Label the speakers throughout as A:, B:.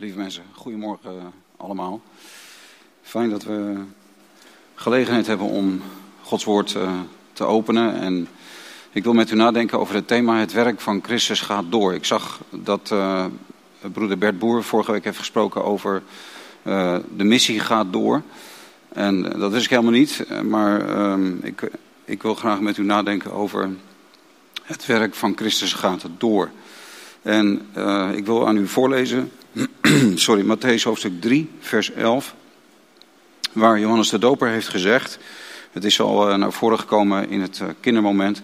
A: Lieve mensen, goedemorgen allemaal. Fijn dat we gelegenheid hebben om Gods woord eh, te openen. En ik wil met u nadenken over het thema Het werk van Christus gaat door. Ik zag dat uh, broeder Bert Boer vorige week heeft gesproken over uh, de missie gaat door. En dat is ik helemaal niet, maar ehm, ik, ik wil graag met u nadenken over het werk van Christus gaat door. En ik wil aan u voorlezen sorry, Matthäus hoofdstuk 3, vers 11. Waar Johannes de Doper heeft gezegd. Het is al eh, naar voren gekomen in het eh, kindermoment.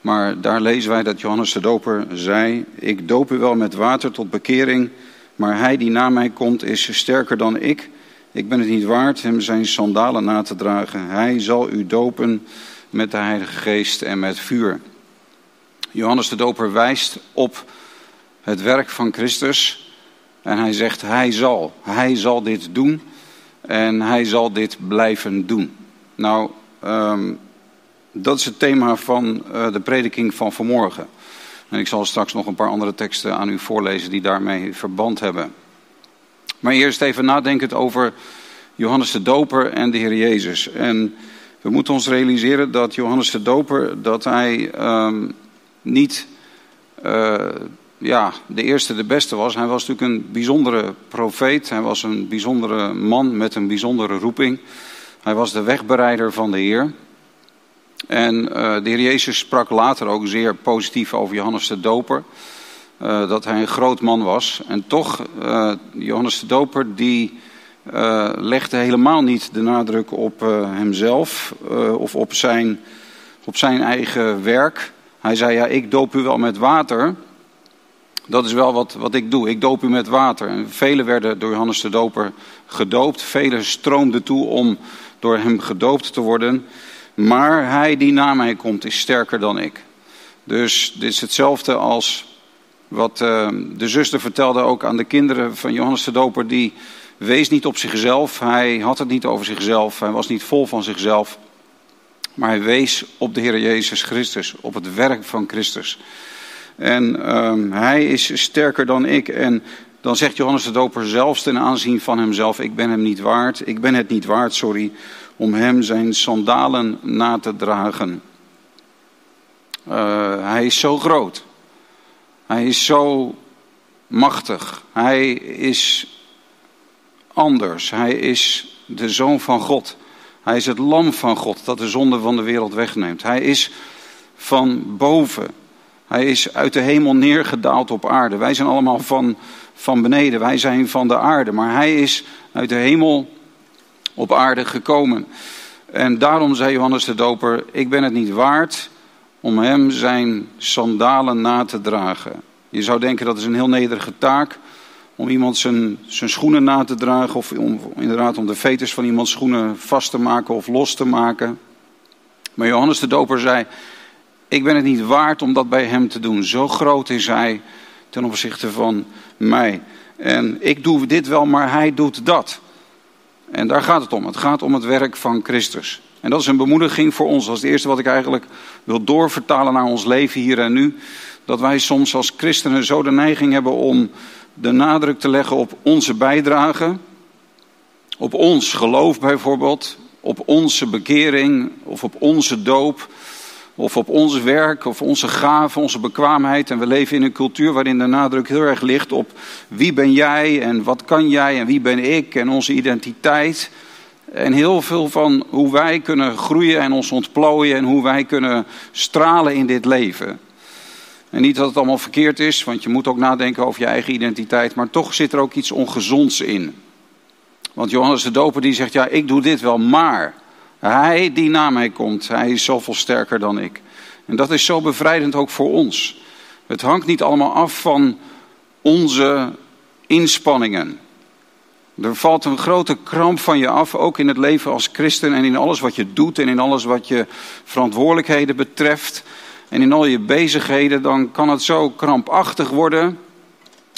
A: Maar daar lezen wij dat Johannes de Doper zei: Ik doop u wel met water tot bekering. Maar hij die na mij komt is sterker dan ik. Ik ben het niet waard hem zijn sandalen na te dragen. Hij zal u dopen met de Heilige Geest en met vuur. Johannes de Doper wijst op het werk van Christus en hij zegt, hij zal. Hij zal dit doen. En hij zal dit blijven doen. Nou, um, dat is het thema van uh, de prediking van vanmorgen. En ik zal straks nog een paar andere teksten aan u voorlezen die daarmee verband hebben. Maar eerst even nadenkend over Johannes de Doper en de Heer Jezus. En we moeten ons realiseren dat Johannes de Doper, dat hij um, niet uh, ja, de eerste, de beste was. Hij was natuurlijk een bijzondere profeet. Hij was een bijzondere man met een bijzondere roeping. Hij was de wegbereider van de Heer. En uh, de Heer Jezus sprak later ook zeer positief over Johannes de Doper. Uh, dat hij een groot man was. En toch, uh, Johannes de Doper, die legde helemaal niet de nadruk op hemzelf of op zijn, op zijn eigen werk. Hij zei, ja, ik doop u wel met water, dat is wel wat, wat ik doe. Ik doop u met water. En velen werden door Johannes de Doper gedoopt. Velen stroomden toe om door hem gedoopt te worden. Maar hij die na mij komt is sterker dan ik. Dus dit is hetzelfde als wat uh, de zuster vertelde ook aan de kinderen van Johannes de Doper. Die wees niet op zichzelf. Hij had het niet over zichzelf. Hij was niet vol van zichzelf. Maar hij wees op de Heer Jezus Christus. Op het werk van Christus. En um, hij is sterker dan ik. En dan zegt Johannes de Doper zelfs ten aanzien van hemzelf: Ik ben hem niet waard. Ik ben het niet waard, sorry, om hem zijn sandalen na te dragen. Uh, hij is zo groot. Hij is zo machtig. Hij is anders. Hij is de zoon van God. Hij is het lam van God dat de zonde van de wereld wegneemt. Hij is van boven. Hij is uit de hemel neergedaald op aarde. Wij zijn allemaal van, van beneden. Wij zijn van de aarde. Maar hij is uit de hemel op aarde gekomen. En daarom zei Johannes de Doper: Ik ben het niet waard om hem zijn sandalen na te dragen. Je zou denken dat is een heel nederige taak. Om iemand zijn, zijn schoenen na te dragen. Of om, inderdaad om de veters van iemands schoenen vast te maken of los te maken. Maar Johannes de Doper zei: ik ben het niet waard om dat bij hem te doen. Zo groot is hij ten opzichte van mij. En ik doe dit wel, maar hij doet dat. En daar gaat het om. Het gaat om het werk van Christus. En dat is een bemoediging voor ons. Dat is het eerste wat ik eigenlijk wil doorvertalen naar ons leven hier en nu. Dat wij soms als christenen zo de neiging hebben om de nadruk te leggen op onze bijdrage. Op ons geloof bijvoorbeeld. Op onze bekering of op onze doop of op ons werk of onze gaven, onze bekwaamheid. En we leven in een cultuur waarin de nadruk heel erg ligt op wie ben jij en wat kan jij en wie ben ik en onze identiteit. En heel veel van hoe wij kunnen groeien en ons ontplooien en hoe wij kunnen stralen in dit leven. En niet dat het allemaal verkeerd is, want je moet ook nadenken over je eigen identiteit, maar toch zit er ook iets ongezonds in. Want Johannes de Doper die zegt, ja ik doe dit wel, maar... Hij die na mij komt, hij is zoveel sterker dan ik. En dat is zo bevrijdend ook voor ons. Het hangt niet allemaal af van onze inspanningen. Er valt een grote kramp van je af, ook in het leven als christen en in alles wat je doet en in alles wat je verantwoordelijkheden betreft en in al je bezigheden. Dan kan het zo krampachtig worden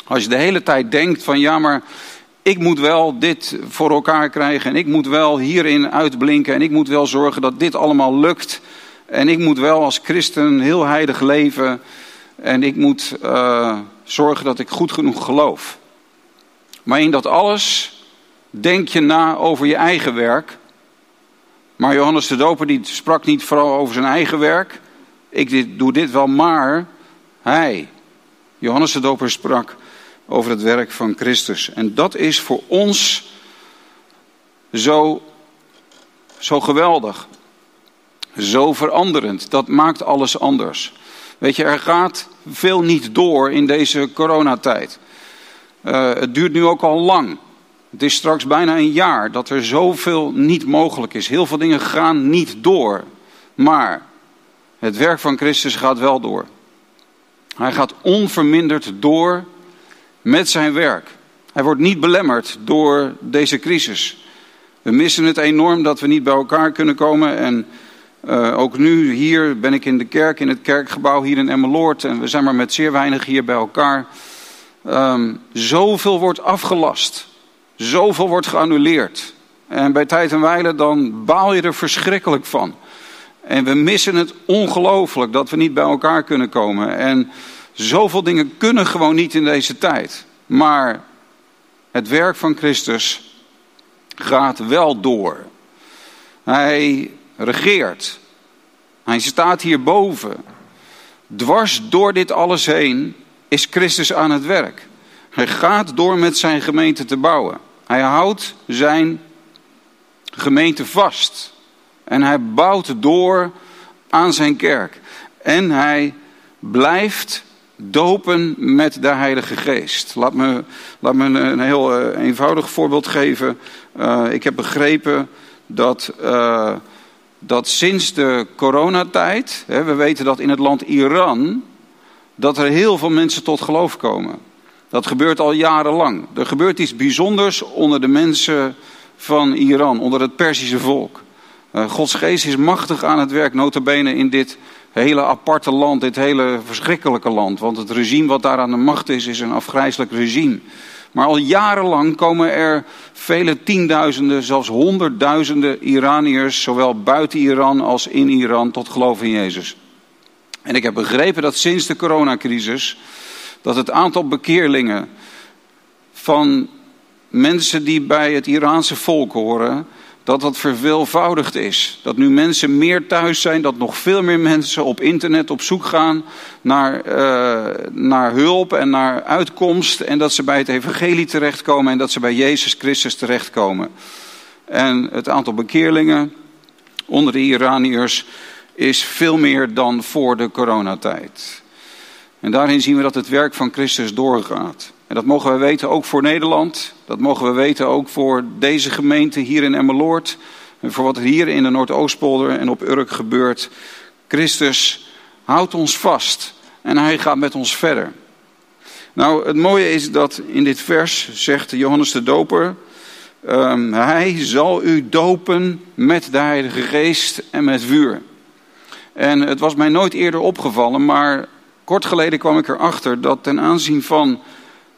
A: als je de hele tijd denkt van ja, maar ik moet wel dit voor elkaar krijgen en ik moet wel hierin uitblinken en ik moet wel zorgen dat dit allemaal lukt. En ik moet wel als christen heel heilig leven en ik moet uh, zorgen dat ik goed genoeg geloof. Maar in dat alles denk je na over je eigen werk. Maar Johannes de Doper die sprak niet vooral over zijn eigen werk. Ik doe dit wel, maar hij, Johannes de Doper, sprak over het werk van Christus. En dat is voor ons zo, zo geweldig. Zo veranderend. Dat maakt alles anders. Weet je, er gaat veel niet door in deze coronatijd. Uh, het duurt nu ook al lang. Het is straks bijna een jaar dat er zoveel niet mogelijk is. Heel veel dingen gaan niet door. Maar het werk van Christus gaat wel door. Hij gaat onverminderd door met zijn werk. Hij wordt niet belemmerd door deze crisis. We missen het enorm dat we niet bij elkaar kunnen komen. En uh, ook nu hier ben ik in de kerk, in het kerkgebouw hier in Emmeloord. En we zijn maar met zeer weinig hier bij elkaar. Um, zoveel wordt afgelast. Zoveel wordt geannuleerd. En bij tijd en wijle dan baal je er verschrikkelijk van. En we missen het ongelooflijk dat we niet bij elkaar kunnen komen. En zoveel dingen kunnen gewoon niet in deze tijd. Maar het werk van Christus gaat wel door. Hij regeert. Hij staat hierboven. Dwars door dit alles heen is Christus aan het werk. Hij gaat door met zijn gemeente te bouwen. Hij houdt zijn gemeente vast. En hij bouwt door aan zijn kerk. En hij blijft dopen met de Heilige Geest. Laat me, laat me een, heel uh, eenvoudig voorbeeld geven. Uh, ik heb begrepen dat, uh, dat sinds de coronatijd, hè, we weten dat in het land Iran, dat er heel veel mensen tot geloof komen. Dat gebeurt al jarenlang. Er gebeurt iets bijzonders onder de mensen van Iran, onder het Perzische volk. Gods geest is machtig aan het werk, notabene in dit hele aparte land, dit hele verschrikkelijke land. Want het regime wat daar aan de macht is, is een afgrijzelijk regime. Maar al jarenlang komen er vele tienduizenden, zelfs honderdduizenden Iraniërs, zowel buiten Iran als in Iran, tot geloof in Jezus. En ik heb begrepen dat sinds de coronacrisis dat het aantal bekeerlingen van mensen die bij het Iraanse volk horen, dat dat verveelvoudigd is. Dat nu mensen meer thuis zijn, dat nog veel meer mensen op internet op zoek gaan naar, uh, naar hulp en naar uitkomst. En dat ze bij het evangelie terechtkomen en dat ze bij Jezus Christus terechtkomen. En het aantal bekeerlingen onder de Iraniërs is veel meer dan voor de coronatijd. En daarin zien we dat het werk van Christus doorgaat. En dat mogen we weten ook voor Nederland. Dat mogen we weten ook voor deze gemeente hier in Emmeloord. En voor wat er hier in de Noordoostpolder en op Urk gebeurt. Christus houdt ons vast. En hij gaat met ons verder. Nou, het mooie is dat in dit vers zegt Johannes de Doper. Um, hij zal u dopen met de Heilige Geest en met vuur. En het was mij nooit eerder opgevallen, maar kort geleden kwam ik erachter dat ten aanzien van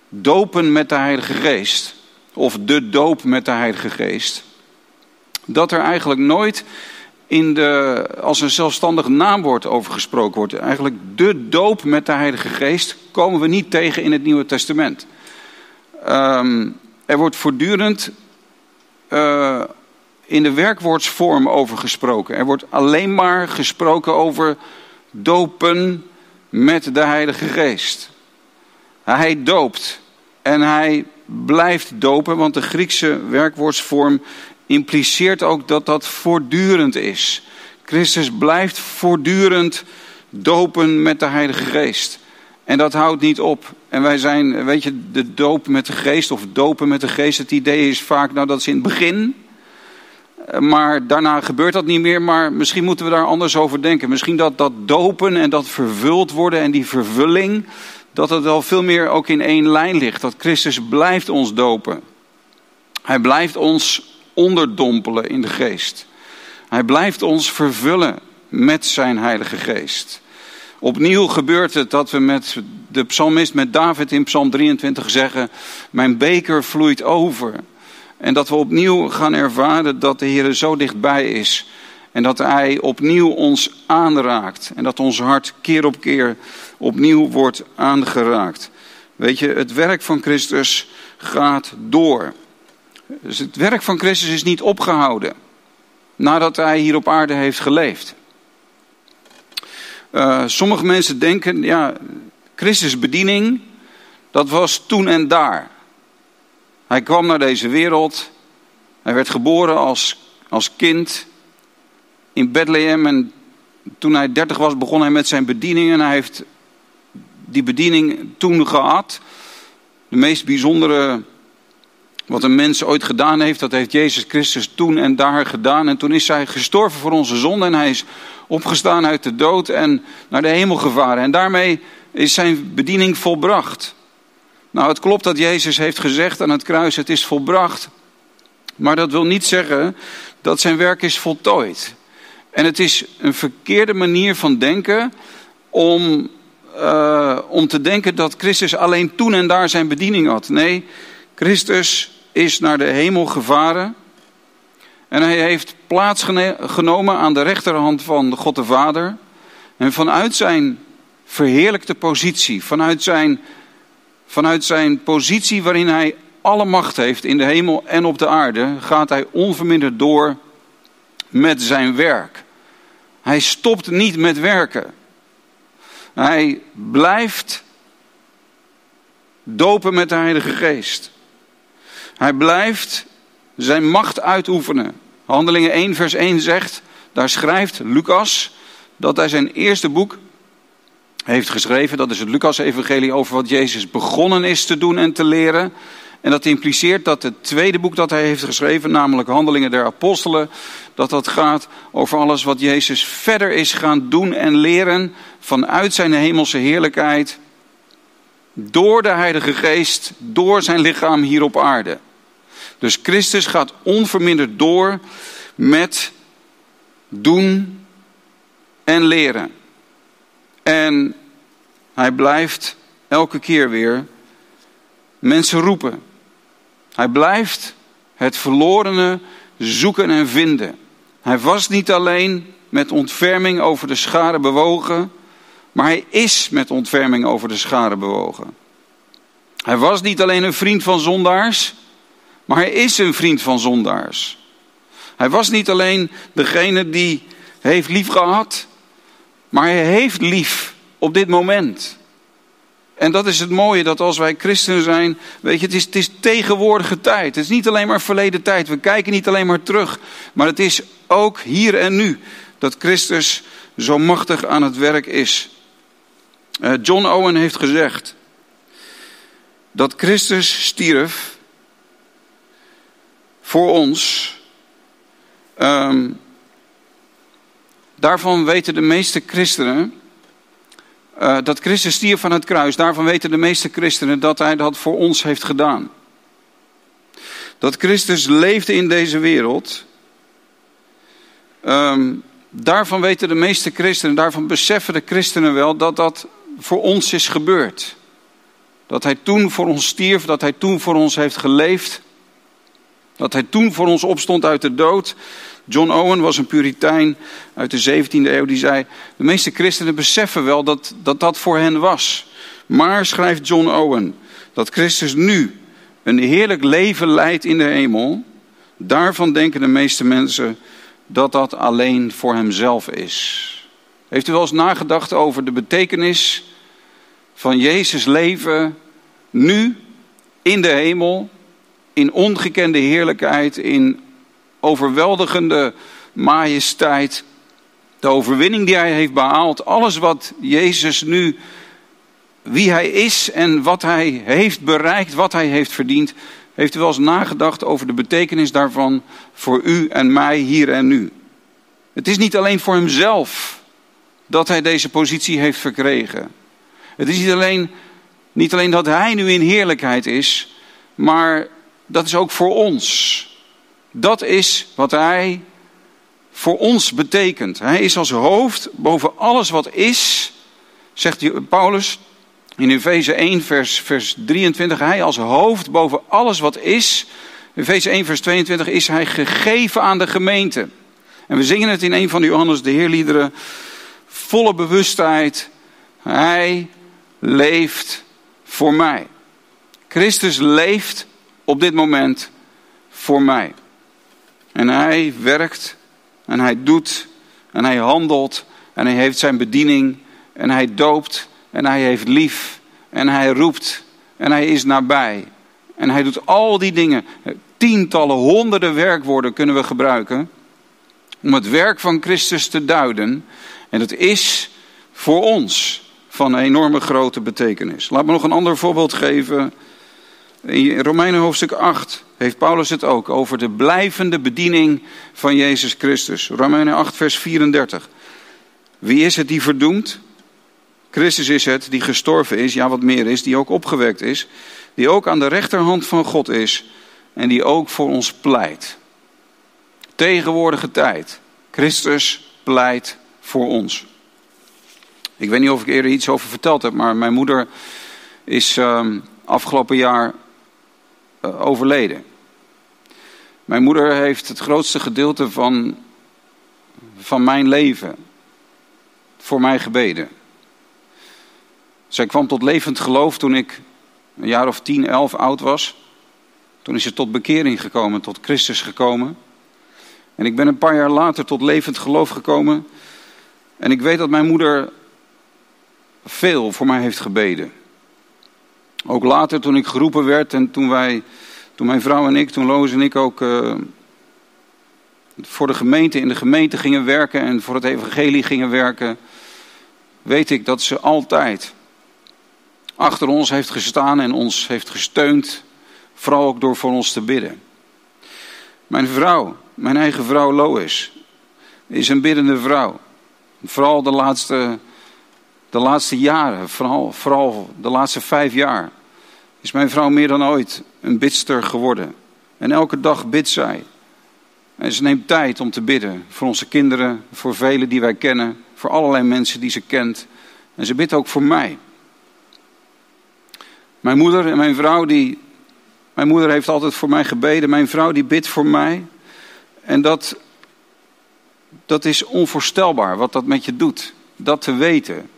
A: dopen met de Heilige Geest, of de doop met de Heilige Geest, dat er eigenlijk nooit in de, als een zelfstandig naamwoord over gesproken wordt. Eigenlijk de doop met de Heilige Geest komen we niet tegen in het Nieuwe Testament. Um, er wordt voortdurend uh, in de werkwoordsvorm over gesproken. Er wordt alleen maar gesproken over dopen met de Heilige Geest. Hij doopt en hij blijft dopen, want de Griekse werkwoordsvorm impliceert ook dat dat voortdurend is. Christus blijft voortdurend dopen met de Heilige Geest. En dat houdt niet op. En wij zijn, weet je, de doop met de geest of dopen met de geest. Het idee is vaak, nou dat is in het begin. Maar daarna gebeurt dat niet meer. Maar misschien moeten we daar anders over denken. Misschien dat dat dopen en dat vervuld worden en die vervulling dat het wel veel meer ook in één lijn ligt. Dat Christus blijft ons dopen. Hij blijft ons onderdompelen in de geest. Hij blijft ons vervullen met zijn Heilige Geest. Opnieuw gebeurt het dat we met de psalmist, met David in Psalm 23 zeggen: Mijn beker vloeit over. En dat we opnieuw gaan ervaren dat de Heer zo dichtbij is. En dat Hij opnieuw ons aanraakt. En dat ons hart keer op keer opnieuw wordt aangeraakt. Weet je, het werk van Christus gaat door. Dus het werk van Christus is niet opgehouden nadat hij hier op aarde heeft geleefd. Uh, sommige mensen denken, ja, Christus bediening, dat was toen en daar. Hij kwam naar deze wereld, hij werd geboren als, als kind in Bethlehem en toen hij dertig was begon hij met zijn bediening en hij heeft die bediening toen gehad. De meest bijzondere wat een mens ooit gedaan heeft, dat heeft Jezus Christus toen en daar gedaan. En toen is hij gestorven voor onze zonde en hij is opgestaan uit de dood en naar de hemel gevaren. En daarmee is zijn bediening volbracht. Nou, het klopt dat Jezus heeft gezegd aan het kruis, het is volbracht. Maar dat wil niet zeggen dat zijn werk is voltooid. En het is een verkeerde manier van denken om, uh, om te denken dat Christus alleen toen en daar zijn bediening had. Nee, Christus is naar de hemel gevaren. En hij heeft plaats genomen aan de rechterhand van God de Vader. En vanuit zijn verheerlijkte positie, vanuit zijn, vanuit zijn positie waarin hij alle macht heeft in de hemel en op de aarde, gaat hij onverminderd door met zijn werk. Hij stopt niet met werken. Hij blijft dopen met de Heilige Geest. Hij blijft zijn macht uitoefenen. Handelingen 1, vers 1 zegt, daar schrijft Lucas dat hij zijn eerste boek heeft geschreven. Dat is het Lucas-evangelie over wat Jezus begonnen is te doen en te leren. En dat impliceert dat het tweede boek dat hij heeft geschreven, namelijk Handelingen der Apostelen, dat dat gaat over alles wat Jezus verder is gaan doen en leren vanuit zijn hemelse heerlijkheid, door de Heilige Geest, door zijn lichaam hier op aarde. Dus Christus gaat onverminderd door met doen en leren. En hij blijft elke keer weer mensen roepen. Hij blijft het verlorene zoeken en vinden. Hij was niet alleen met ontferming over de schade bewogen, maar hij is met ontferming over de schade bewogen. Hij was niet alleen een vriend van zondaars, maar hij is een vriend van zondaars. Hij was niet alleen degene die heeft lief gehad, maar hij heeft lief op dit moment. En dat is het mooie, dat als wij christen zijn, weet je, het is, het is tegenwoordige tijd. Het is niet alleen maar verleden tijd. We kijken niet alleen maar terug, maar het is ook hier en nu dat Christus zo machtig aan het werk is. Uh, John Owen heeft gezegd dat Christus stierf voor ons. Um, daarvan weten de meeste christenen. Uh, dat Christus stierf van het kruis. Daarvan weten de meeste christenen dat hij dat voor ons heeft gedaan. Dat Christus leefde in deze wereld. Um, daarvan weten de meeste christenen, daarvan beseffen de christenen wel dat dat voor ons is gebeurd. Dat hij toen voor ons stierf, dat hij toen voor ons heeft geleefd. Dat hij toen voor ons opstond uit de dood. John Owen was een puritein uit de 17e eeuw die zei: De meeste christenen beseffen wel dat, dat dat voor hen was. Maar, schrijft John Owen, dat Christus nu een heerlijk leven leidt in de hemel. Daarvan denken de meeste mensen dat dat alleen voor hemzelf is. Heeft u wel eens nagedacht over de betekenis van Jezus' leven nu in de hemel? in ongekende heerlijkheid, in overweldigende majesteit. De overwinning die hij heeft behaald, alles wat Jezus nu, wie hij is en wat hij heeft bereikt, wat hij heeft verdiend, heeft u wel eens nagedacht over de betekenis daarvan voor u en mij hier en nu. Het is niet alleen voor hemzelf dat hij deze positie heeft verkregen. Het is niet alleen, niet alleen dat hij nu in heerlijkheid is, maar dat is ook voor ons. Dat is wat hij voor ons betekent. Hij is als hoofd boven alles wat is, zegt Paulus in Efeze 1, vers, vers 23. Hij als hoofd boven alles wat is. Efeze 1, vers 22 is hij gegeven aan de gemeente. En we zingen het in een van de Johannes de Heerliederen. Volle bewustheid. Hij leeft voor mij. Christus leeft op dit moment voor mij. En hij werkt en hij doet en hij handelt en hij heeft zijn bediening en hij doopt en hij heeft lief en hij roept en hij is nabij. En hij doet al die dingen. Tientallen, honderden werkwoorden kunnen we gebruiken om het werk van Christus te duiden. En dat is voor ons van een enorme grote betekenis. Laat me nog een ander voorbeeld geven. In Romeinen hoofdstuk 8 heeft Paulus het ook over de blijvende bediening van Jezus Christus. Romeinen 8, vers 34. Wie is het die verdoemt? Christus is het die gestorven is, ja wat meer is, die ook opgewekt is, die ook aan de rechterhand van God is en die ook voor ons pleit. Tegenwoordige tijd. Christus pleit voor ons. Ik weet niet of ik eerder iets over verteld heb, maar mijn moeder is uh, afgelopen jaar overleden. Mijn moeder heeft het grootste gedeelte van, van mijn leven voor mij gebeden. Zij kwam tot levend geloof toen ik een jaar of tien, elf oud was. Toen is ze tot bekering gekomen, tot Christus gekomen. En ik ben een paar jaar later tot levend geloof gekomen. En ik weet dat mijn moeder veel voor mij heeft gebeden. Ook later toen ik geroepen werd en toen wij, toen mijn vrouw en ik, toen Loos en ik ook uh, voor de gemeente, in de gemeente gingen werken en voor het evangelie gingen werken, weet ik dat ze altijd achter ons heeft gestaan en ons heeft gesteund, vooral ook door voor ons te bidden. Mijn vrouw, mijn eigen vrouw Lois, is een biddende vrouw. Vooral de laatste, de laatste jaren, vooral, vooral de laatste vijf jaar, is mijn vrouw meer dan ooit een bidster geworden. En elke dag bidt zij. En ze neemt tijd om te bidden voor onze kinderen, voor velen die wij kennen, voor allerlei mensen die ze kent. En ze bidt ook voor mij. Mijn moeder en mijn vrouw, die, mijn moeder heeft altijd voor mij gebeden. Mijn vrouw die bidt voor mij. En dat, dat is onvoorstelbaar wat dat met je doet. Dat te weten.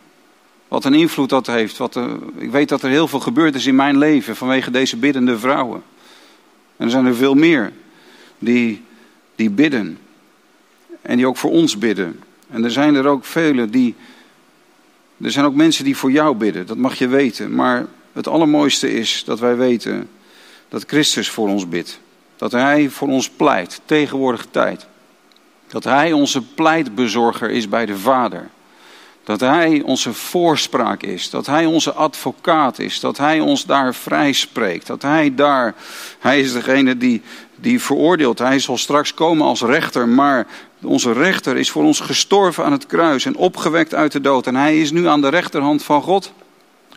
A: Wat een invloed dat heeft. Wat ik weet dat er heel veel gebeurd is in mijn leven vanwege deze biddende vrouwen. En er zijn er veel meer die, die bidden. En die ook voor ons bidden. En er zijn er ook vele die. Er zijn ook mensen die voor jou bidden, dat mag je weten. Maar het allermooiste is dat wij weten dat Christus voor ons bidt. Dat Hij voor ons pleit, tegenwoordige tijd. Dat Hij onze pleitbezorger is bij de Vader. Dat Hij onze voorspraak is. Dat Hij onze advocaat is. Dat Hij ons daar vrij spreekt. Dat Hij daar, Hij is degene die, die veroordeelt. Hij zal straks komen als rechter. Maar onze rechter is voor ons gestorven aan het kruis en opgewekt uit de dood. En Hij is nu aan de rechterhand van God.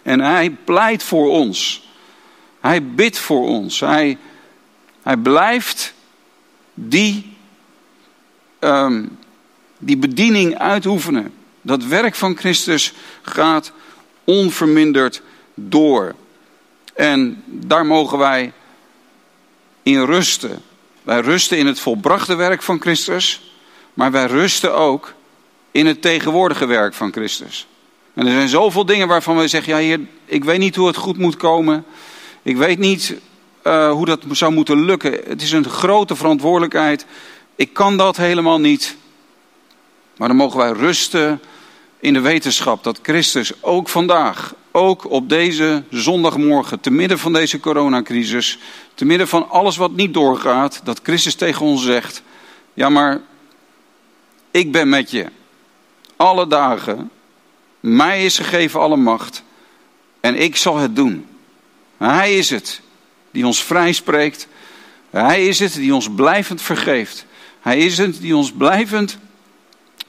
A: En hij pleit voor ons. Hij bidt voor ons. Hij, hij blijft die, um, die bediening uitoefenen. Dat werk van Christus gaat onverminderd door. En daar mogen wij in rusten. Wij rusten in het volbrachte werk van Christus, maar wij rusten ook in het tegenwoordige werk van Christus. En er zijn zoveel dingen waarvan we zeggen, ja heer, ik weet niet hoe het goed moet komen. Ik weet niet uh, hoe dat zou moeten lukken. Het is een grote verantwoordelijkheid. Ik kan dat helemaal niet. Maar dan mogen wij rusten in de wetenschap dat Christus ook vandaag, ook op deze zondagmorgen, te midden van deze coronacrisis, te midden van alles wat niet doorgaat, dat Christus tegen ons zegt: Ja, maar ik ben met je. Alle dagen mij is gegeven alle macht en ik zal het doen. Hij is het die ons vrij spreekt. Hij is het die ons blijvend vergeeft. Hij is het die ons blijvend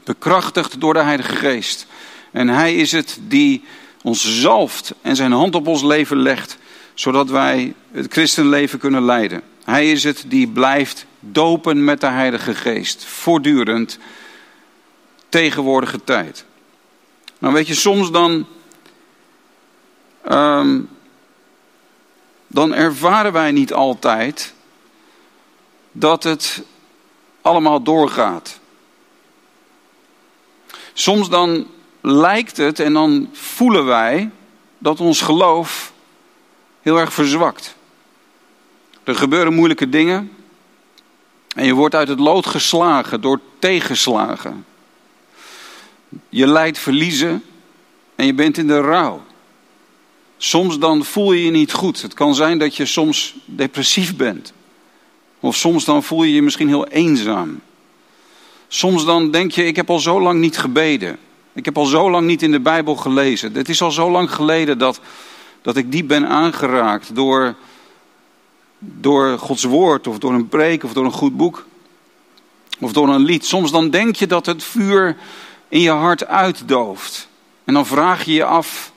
A: bekrachtigt door de Heilige Geest. En hij is het die ons zalft en zijn hand op ons leven legt, zodat wij het christenleven kunnen leiden. Hij is het die blijft dopen met de Heilige Geest, voortdurend, tegenwoordige tijd. Nou weet je, soms dan, um, dan ervaren wij niet altijd dat het allemaal doorgaat. Soms dan lijkt het en dan voelen wij dat ons geloof heel erg verzwakt. Er gebeuren moeilijke dingen. En je wordt uit het lood geslagen door tegenslagen. Je lijdt verliezen en je bent in de rouw. Soms dan voel je je niet goed. Het kan zijn dat je soms depressief bent. Of soms dan voel je je misschien heel eenzaam. Soms dan denk je, ik heb al zo lang niet gebeden. Ik heb al zo lang niet in de Bijbel gelezen. Het is al zo lang geleden dat, dat ik diep ben aangeraakt door, door Gods woord of door een preek of door een goed boek. Of door een lied. Soms dan denk je dat het vuur in je hart uitdooft. En dan vraag je je af,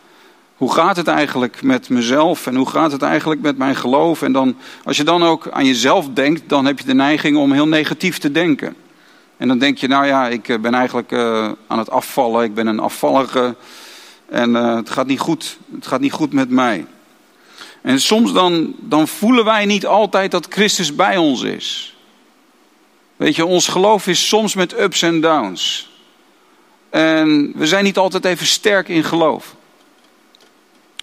A: hoe gaat het eigenlijk met mezelf en hoe gaat het eigenlijk met mijn geloof? En dan, als je dan ook aan jezelf denkt, dan heb je de neiging om heel negatief te denken. En dan denk je, nou ja, ik eh, ben eigenlijk uh, aan het afvallen, ik ben een afvallige en uh, het, gaat niet goed, het gaat niet goed met mij. En soms dan, dan voelen wij niet altijd dat Christus bij ons is. Weet je, ons geloof is soms met ups en downs. En we zijn niet altijd even sterk in geloof.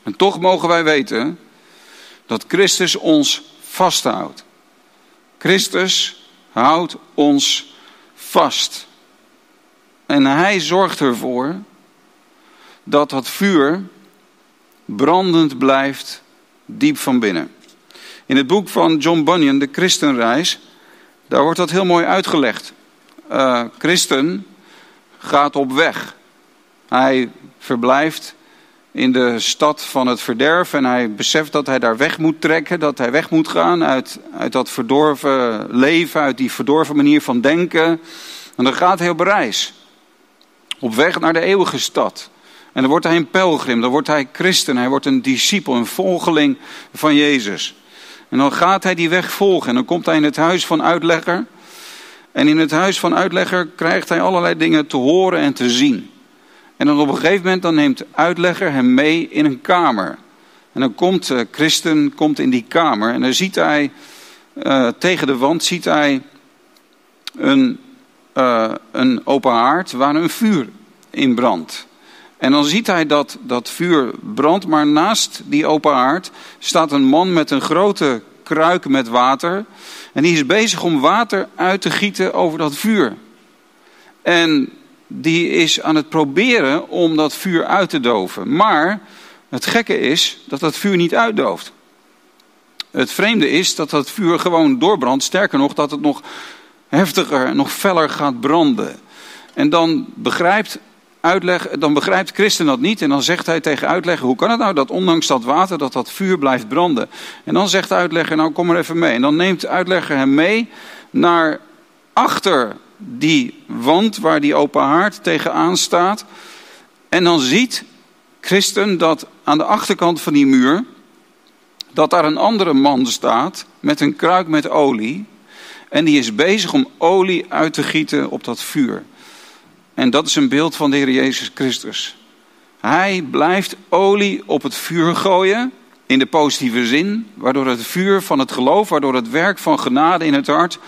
A: En toch mogen wij weten dat Christus ons vasthoudt. Christus houdt ons vast. En hij zorgt ervoor dat dat vuur brandend blijft diep van binnen. In het boek van John Bunyan, De Christenreis, daar wordt dat heel mooi uitgelegd. Uh, Christen gaat op weg. Hij verblijft in de stad van het verderf en hij beseft dat hij daar weg moet trekken, dat hij weg moet gaan uit, uit dat verdorven leven, uit die verdorven manier van denken. En dan gaat hij op reis, op weg naar de eeuwige stad. En dan wordt hij een pelgrim, dan wordt hij christen, hij wordt een discipel, een volgeling van Jezus. En dan gaat hij die weg volgen en dan komt hij in het huis van uitlegger. En in het huis van uitlegger krijgt hij allerlei dingen te horen en te zien. En dan op een gegeven moment dan neemt uitlegger hem mee in een kamer. En dan komt uh, Christen komt in die kamer en dan ziet hij uh, tegen de wand ziet hij een, uh, een open haard waar een vuur in brandt. En dan ziet hij dat dat vuur brandt, maar naast die open haard staat een man met een grote kruik met water. En die is bezig om water uit te gieten over dat vuur. En die is aan het proberen om dat vuur uit te doven. Maar het gekke is dat dat vuur niet uitdooft. Het vreemde is dat dat vuur gewoon doorbrandt. Sterker nog, dat het nog heftiger, nog feller gaat branden. En dan begrijpt, uitleg, dan begrijpt Christen dat niet. En dan zegt hij tegen uitlegger, hoe kan het nou dat ondanks dat water dat dat vuur blijft branden? En dan zegt de uitlegger, nou kom maar even mee. En dan neemt uitlegger hem mee naar achter die wand waar die open haard tegenaan staat. En dan ziet Christen dat aan de achterkant van die muur, dat daar een andere man staat met een kruik met olie. En die is bezig om olie uit te gieten op dat vuur. En dat is een beeld van de Heer Jezus Christus. Hij blijft olie op het vuur gooien, in de positieve zin, waardoor het vuur van het geloof, waardoor het werk van genade in het hart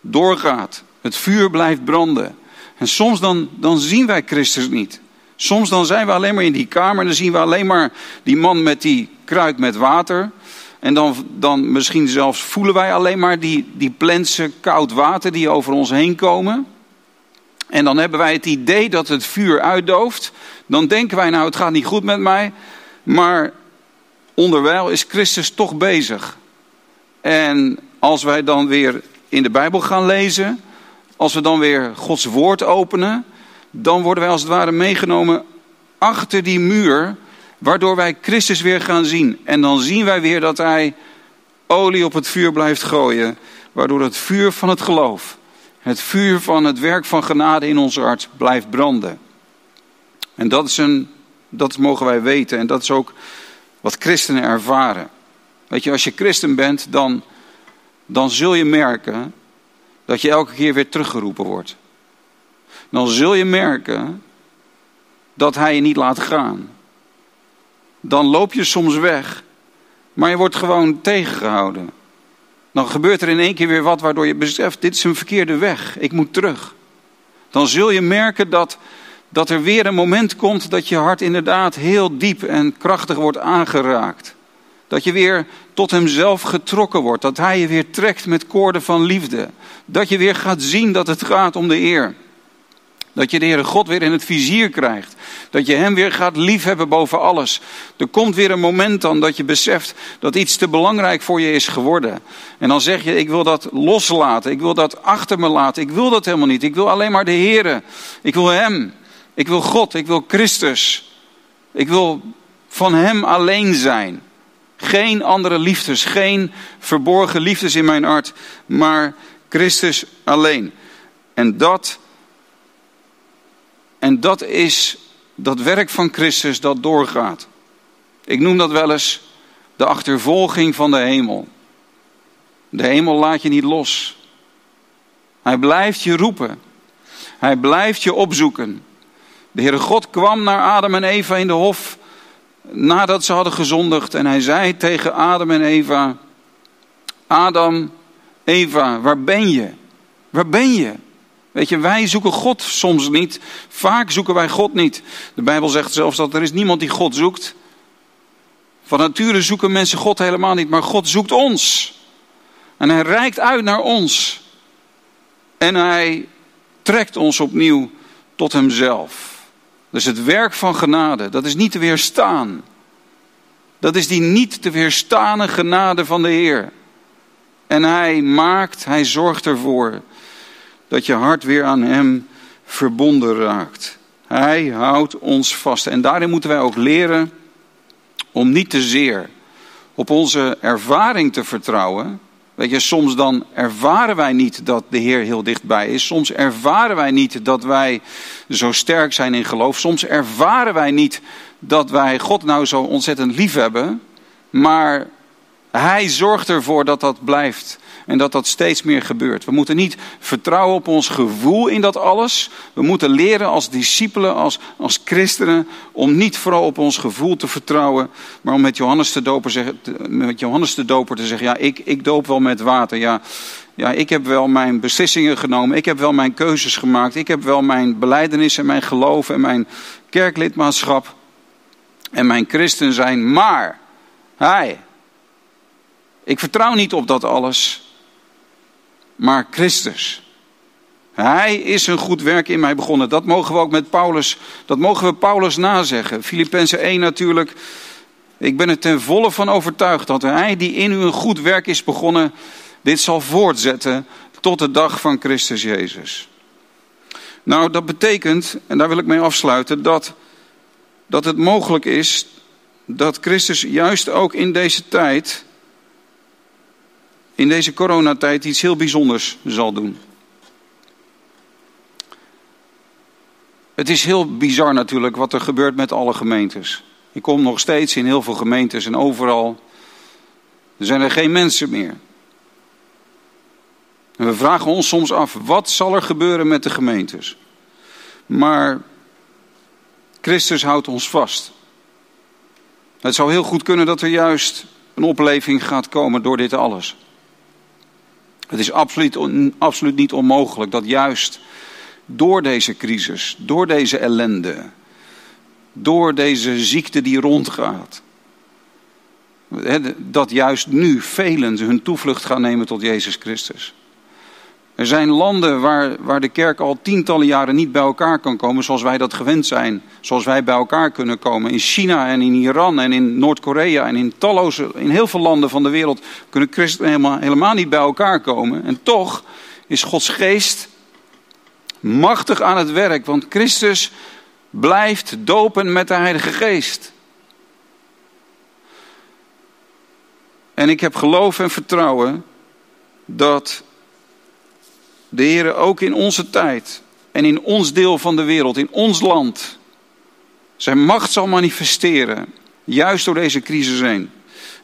A: doorgaat. Het vuur blijft branden. En soms dan, dan zien wij Christus niet. Soms dan zijn we alleen maar in die kamer en dan zien we alleen maar die man met die kruik met water. En dan, dan misschien zelfs voelen wij alleen maar die, die plensen koud water die over ons heen komen. En dan hebben wij het idee dat het vuur uitdooft. Dan denken wij nou het gaat niet goed met mij. Maar onderwijl is Christus toch bezig. En als wij dan weer in de Bijbel gaan lezen, als we dan weer Gods woord openen, dan worden wij als het ware meegenomen achter die muur, waardoor wij Christus weer gaan zien. En dan zien wij weer dat Hij olie op het vuur blijft gooien, waardoor het vuur van het geloof, het vuur van het werk van genade in ons hart blijft branden. En dat, is een, dat mogen wij weten en dat is ook wat christenen ervaren. Weet je, als je christen bent, dan, dan zul je merken dat je elke keer weer teruggeroepen wordt. Dan zul je merken dat hij je niet laat gaan. Dan loop je soms weg, maar je wordt gewoon tegengehouden. Dan gebeurt er in één keer weer wat waardoor je beseft, dit is een verkeerde weg, ik moet terug. Dan zul je merken dat, dat er weer een moment komt dat je hart inderdaad heel diep en krachtig wordt aangeraakt. Dat je weer tot hemzelf getrokken wordt. Dat hij je weer trekt met koorden van liefde. Dat je weer gaat zien dat het gaat om de eer. Dat je de Heere God weer in het vizier krijgt. Dat je Hem weer gaat liefhebben boven alles. Er komt weer een moment dan dat je beseft dat iets te belangrijk voor je is geworden. En dan zeg je, ik wil dat loslaten. Ik wil dat achter me laten. Ik wil dat helemaal niet. Ik wil alleen maar de Heere. Ik wil Hem. Ik wil God. Ik wil Christus. Ik wil van Hem alleen zijn. Geen andere liefdes. Geen verborgen liefdes in mijn hart. Maar Christus alleen. En dat en dat is dat werk van Christus dat doorgaat. Ik noem dat wel eens de achtervolging van de hemel. De hemel laat je niet los. Hij blijft je roepen. Hij blijft je opzoeken. De Heere God kwam naar Adam en Eva in de hof nadat ze hadden gezondigd. En hij zei tegen Adam en Eva: Adam, Eva, waar ben je? Waar ben je? Weet je, wij zoeken God soms niet. Vaak zoeken wij God niet. De Bijbel zegt zelfs dat er is niemand die God zoekt. Van nature zoeken mensen God helemaal niet, maar God zoekt ons. En hij reikt uit naar ons. En hij trekt ons opnieuw tot hemzelf. Dus het werk van genade, dat is niet te weerstaan. Dat is die niet te weerstane genade van de Heer. En hij maakt, hij zorgt ervoor dat je hart weer aan Hem verbonden raakt. Hij houdt ons vast. En daarin moeten wij ook leren om niet te zeer op onze ervaring te vertrouwen. Weet je, soms dan ervaren wij niet dat de Heer heel dichtbij is. Soms ervaren wij niet dat wij zo sterk zijn in geloof. Soms ervaren wij niet dat wij God nou zo ontzettend lief hebben. Maar Hij zorgt ervoor dat dat blijft. En dat dat steeds meer gebeurt. We moeten niet vertrouwen op ons gevoel in dat alles. We moeten leren als discipelen, als, als christenen, om niet vooral op ons gevoel te vertrouwen. Maar om met Johannes de Doper, zeggen, met Johannes de Doper te zeggen, ja, ik, ik doop wel met water. Ja, ja, ik heb wel mijn beslissingen genomen. Ik heb wel mijn keuzes gemaakt. Ik heb wel mijn beleidenis en mijn geloof en mijn kerklidmaatschap. En mijn christen zijn. Maar, hij, ik vertrouw niet op dat alles maar Christus. Hij is een goed werk in mij begonnen. Dat mogen we ook met Paulus, dat mogen we Paulus nazeggen. Filippenzen 1 natuurlijk. Ik ben er ten volle van overtuigd dat hij die in u een goed werk is begonnen, dit zal voortzetten tot de dag van Christus Jezus. Nou, dat betekent, en daar wil ik mee afsluiten, dat, dat het mogelijk is dat Christus juist ook in deze tijd in deze coronatijd iets heel bijzonders zal doen. Het is heel bizar natuurlijk wat er gebeurt met alle gemeentes. Ik kom nog steeds in heel veel gemeentes en overal er zijn er geen mensen meer. En we vragen ons soms af, wat zal er gebeuren met de gemeentes? Maar Christus houdt ons vast. Het zou heel goed kunnen dat er juist een opleving gaat komen door dit alles. Het is absoluut, absoluut niet onmogelijk dat juist door deze crisis, door deze ellende, door deze ziekte die rondgaat, dat juist nu velen hun toevlucht gaan nemen tot Jezus Christus. Er zijn landen waar, waar de kerk al tientallen jaren niet bij elkaar kan komen zoals wij dat gewend zijn. Zoals wij bij elkaar kunnen komen. In China en in Iran en in Noord-Korea en in talloze, in heel veel landen van de wereld kunnen christenen helemaal, helemaal niet bij elkaar komen. En toch is Gods geest machtig aan het werk, want Christus blijft dopen met de Heilige Geest. En ik heb geloof en vertrouwen dat de Heer ook in onze tijd en in ons deel van de wereld, in ons land, zijn macht zal manifesteren, juist door deze crisis heen.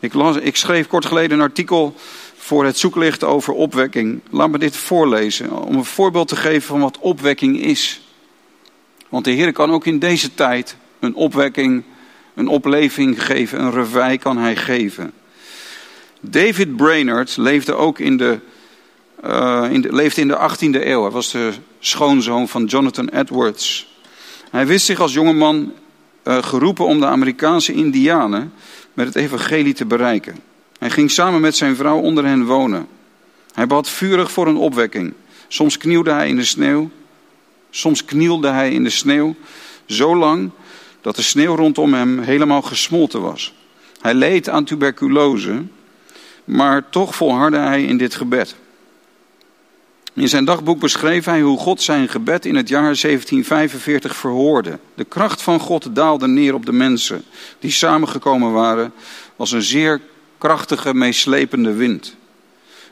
A: Ik, ik schreef kort geleden een artikel voor het zoeklicht over opwekking. Laat me dit voorlezen, om een voorbeeld te geven van wat opwekking is. Want de Heer kan ook in deze tijd een opwekking, een opleving geven, een revij kan hij geven. David Brainerd leefde ook in de uh, in de, leefde in de 18e eeuw. Hij was de schoonzoon van Jonathan Edwards. Hij wist zich als jongeman uh, geroepen om de Amerikaanse Indianen met het evangelie te bereiken. Hij ging samen met zijn vrouw onder hen wonen. Hij bad vurig voor een opwekking. Soms knielde hij in de sneeuw. Soms knielde hij in de sneeuw zo lang dat de sneeuw rondom hem helemaal gesmolten was. Hij leed aan tuberculose, maar toch volhardde hij in dit gebed. In zijn dagboek beschreef hij hoe God zijn gebed in het jaar 1745 verhoorde. De kracht van God daalde neer op de mensen die samengekomen waren als een zeer krachtige, meeslepende wind.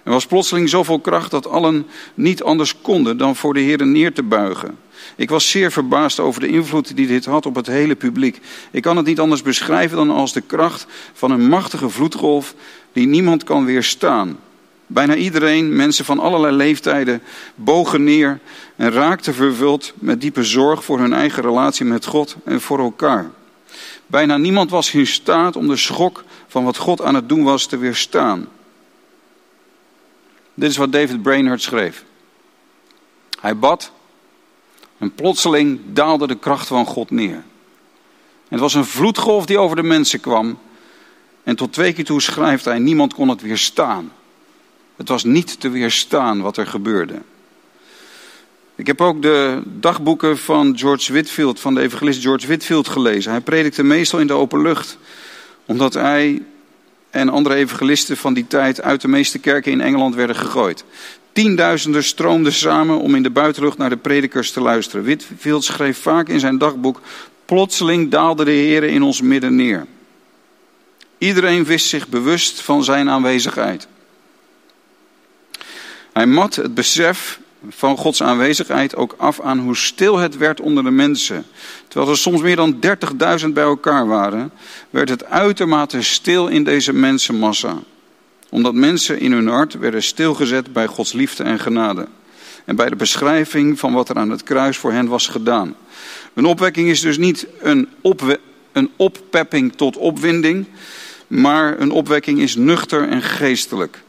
A: Er was plotseling zoveel kracht dat allen niet anders konden dan voor de Heer neer te buigen. Ik was zeer verbaasd over de invloed die dit had op het hele publiek. Ik kan het niet anders beschrijven dan als de kracht van een machtige vloedgolf die niemand kan weerstaan. Bijna iedereen, mensen van allerlei leeftijden, bogen neer en raakten vervuld met diepe zorg voor hun eigen relatie met God en voor elkaar. Bijna niemand was in staat om de schok van wat God aan het doen was te weerstaan. Dit is wat David Brainerd schreef. Hij bad en plotseling daalde de kracht van God neer. Het was een vloedgolf die over de mensen kwam. En tot twee keer toe schrijft hij: niemand kon het weerstaan. Het was niet te weerstaan wat er gebeurde. Ik heb ook de dagboeken van George Whitfield, van de evangelist George Whitfield gelezen. Hij predikte meestal in de open lucht, omdat hij en andere evangelisten van die tijd uit de meeste kerken in Engeland werden gegooid. Tienduizenden stroomden samen om in de buitenlucht naar de predikers te luisteren. Whitfield schreef vaak in zijn dagboek: Plotseling daalde de Heer in ons midden neer. Iedereen wist zich bewust van zijn aanwezigheid. Hij mat het besef van Gods aanwezigheid ook af aan hoe stil het werd onder de mensen. Terwijl er soms meer dan 30.000 bij elkaar waren, werd het uitermate stil in deze mensenmassa. Omdat mensen in hun hart werden stilgezet bij Gods liefde en genade. En bij de beschrijving van wat er aan het kruis voor hen was gedaan. Een opwekking is dus niet een, een oppepping tot opwinding, maar een opwekking is nuchter en geestelijk.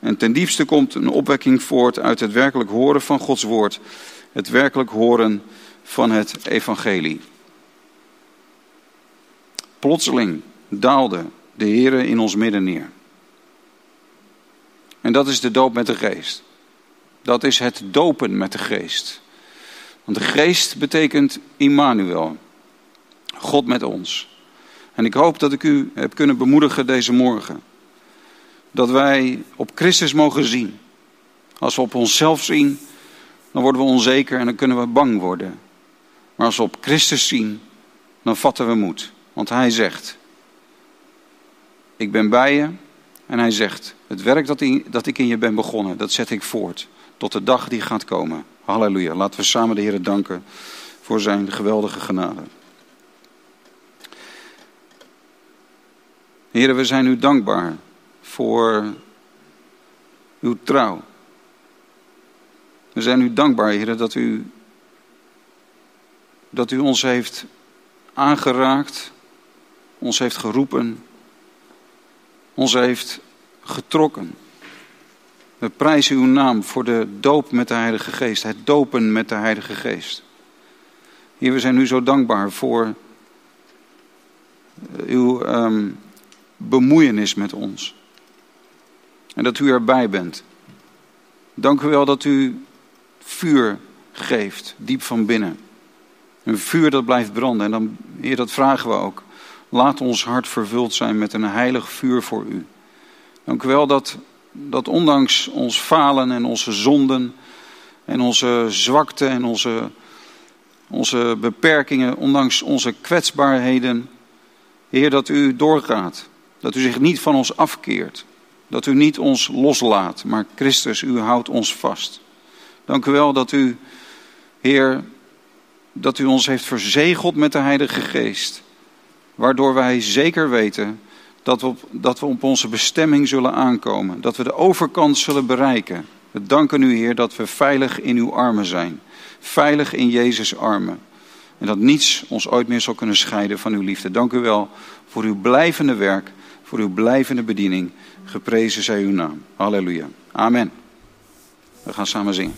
A: En ten diepste komt een opwekking voort uit het werkelijk horen van Gods woord. Het werkelijk horen van het evangelie. Plotseling daalde de Heer in ons midden neer. En dat is de doop met de geest. Dat is het dopen met de geest. Want de geest betekent Immanuel. God met ons. En ik hoop dat ik u heb kunnen bemoedigen deze morgen dat wij op Christus mogen zien. Als we op onszelf zien, dan worden we onzeker en dan kunnen we bang worden. Maar als we op Christus zien, dan vatten we moed. Want Hij zegt, ik ben bij je. En Hij zegt, het werk dat, ik in je ben begonnen, dat zet ik voort. Tot de dag die gaat komen. Halleluja. Laten we samen de Heer danken voor zijn geweldige genade. Heren, we zijn u dankbaar voor uw trouw. We zijn u dankbaar, Heer, dat u, dat u ons heeft aangeraakt, ons heeft geroepen, ons heeft getrokken. We prijzen uw naam voor de doop met de Heilige Geest, het dopen met de Heilige Geest. Heer, we zijn u zo dankbaar voor uw um, bemoeienis met ons. En dat u erbij bent. Dank u wel dat u vuur geeft, diep van binnen. Een vuur dat blijft branden. En dan, Heer, dat vragen we ook. Laat ons hart vervuld zijn met een heilig vuur voor u. Dank u wel dat, dat ondanks ons falen en onze zonden en onze zwakte en onze, onze beperkingen, ondanks onze kwetsbaarheden, Heer, dat u doorgaat. Dat u zich niet van ons afkeert. Dat u niet ons loslaat, maar Christus, u houdt ons vast. Dank u wel dat u, Heer, dat u ons heeft verzegeld met de Heilige Geest. Waardoor wij zeker weten dat we, op, dat we op onze bestemming zullen aankomen. Dat we de overkant zullen bereiken. We danken u, Heer, dat we veilig in uw armen zijn. Veilig in Jezus' armen. En dat niets ons ooit meer zal kunnen scheiden van uw liefde. Dank u wel voor uw blijvende werk, voor uw blijvende bediening. Geprezen zij uw naam. Halleluja. Amen. We gaan samen zingen.